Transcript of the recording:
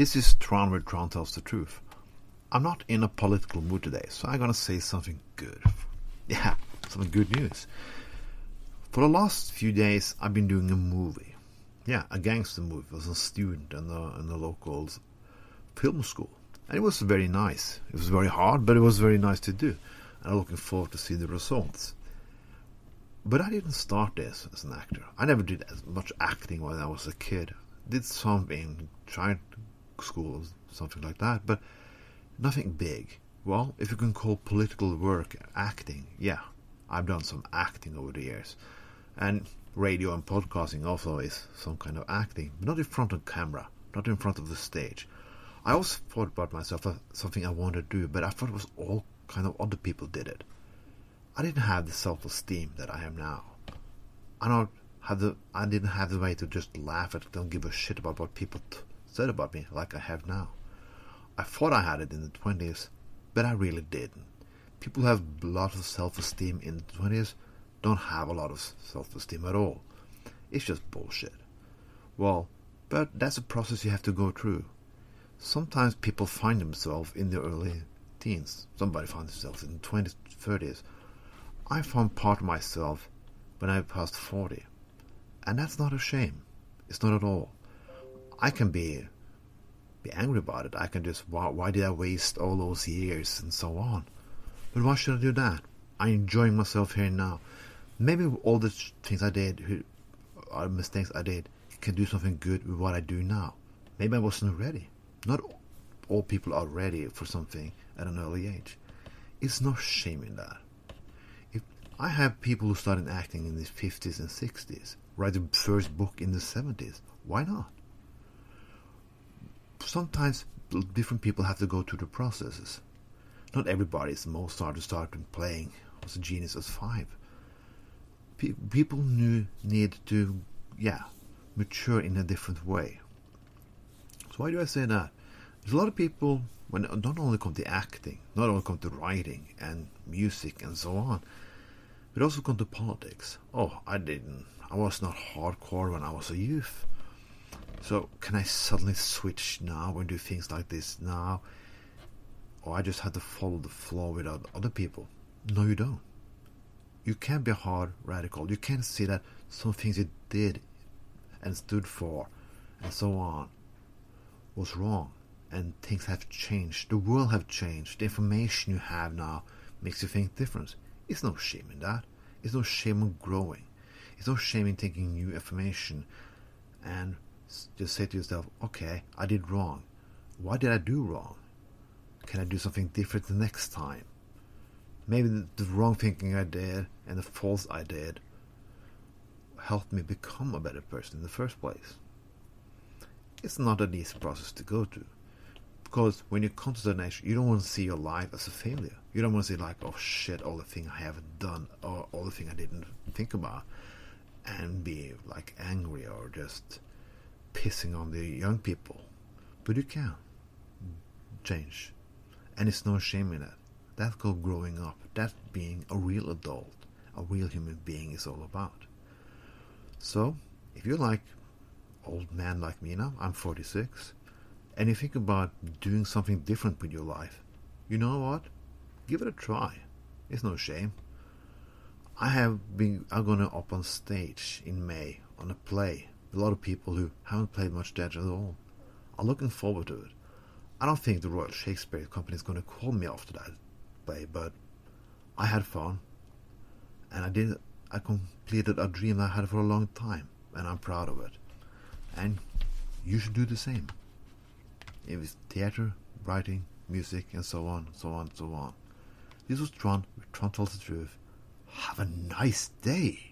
This is Tron where Tron tells the truth. I'm not in a political mood today, so I'm gonna say something good. Yeah, some good news. For the last few days, I've been doing a movie. Yeah, a gangster movie. I was a student in the, in the local film school. And it was very nice. It was very hard, but it was very nice to do. And I'm looking forward to see the results. But I didn't start this as an actor. I never did as much acting when I was a kid. Did some in tried school, something like that, but nothing big. Well, if you can call political work acting, yeah, I've done some acting over the years. And radio and podcasting also is some kind of acting, but not in front of camera, not in front of the stage. I always thought about myself as something I wanted to do, but I thought it was all kind of other people did it. I didn't have the self-esteem that I am now. I don't have the I didn't have the way to just laugh at it, don't give a shit about what people t- said about me like I have now. I thought I had it in the twenties, but I really didn't. People who have a lot of self-esteem in the twenties don't have a lot of self-esteem at all. It's just bullshit. Well, but that's a process you have to go through. Sometimes people find themselves in their early teens. Somebody finds themselves in the 20s, 30s. I found part of myself when I passed 40. And that's not a shame. It's not at all. I can be be angry about it. I can just, why, why did I waste all those years and so on? But why should I do that? I'm enjoying myself here now. Maybe all the things I did, are mistakes I did, can do something good with what I do now. Maybe I wasn't ready. Not all people are ready for something at an early age. It's no shame in that. If I have people who started acting in the 50s and 60s, write the first book in the 70s, why not? Sometimes different people have to go through the processes. Not everybody is Mozart who started playing was a genius at five. Pe- people knew, need to, yeah, mature in a different way. So why do I say that? There's a lot of people when not only come to acting, not only come to writing and music and so on, but also come to politics. Oh, I didn't. I was not hardcore when I was a youth. So can I suddenly switch now and do things like this now? Or I just had to follow the flow with other people? No, you don't. You can't be a hard radical. You can't see that some things you did and stood for and so on was wrong and things have changed. The world have changed. The information you have now makes you think different. It's no shame in that. It's no shame in growing. It's no shame in taking new information and just say to yourself, okay, I did wrong. Why did I do wrong? Can I do something different the next time? Maybe the, wrong thinking I did and the false I did helped me become a better person in the first place. It's not an easy process to go through. Because when you come to the nation, you don't want to see your life as a failure. You don't want to see like, oh shit, all the thing I haven't done, or all the thing I didn't think about, and be like angry or just pissing on the young people. But you can change, and it's no shame in it. That's called growing up. That's being a real adult, a real human being is all about. So, if you're like old man like me now, I'm 46 and you think about doing something different with your life, you know what? Give it a try. It's no shame. I have been. I'm gonna up on stage in May on a play. A lot of people who haven't played much Dutch at all are looking forward to it. I don't think the Royal Shakespeare Company is going to call me after that play, but I had fun, and I did. I completed a dream I had for a long time, and I'm proud of it. And you should do the same. It was theater, writing, music, and so on, so on, so on. This was Tron, Tron tells the truth. Have a nice day.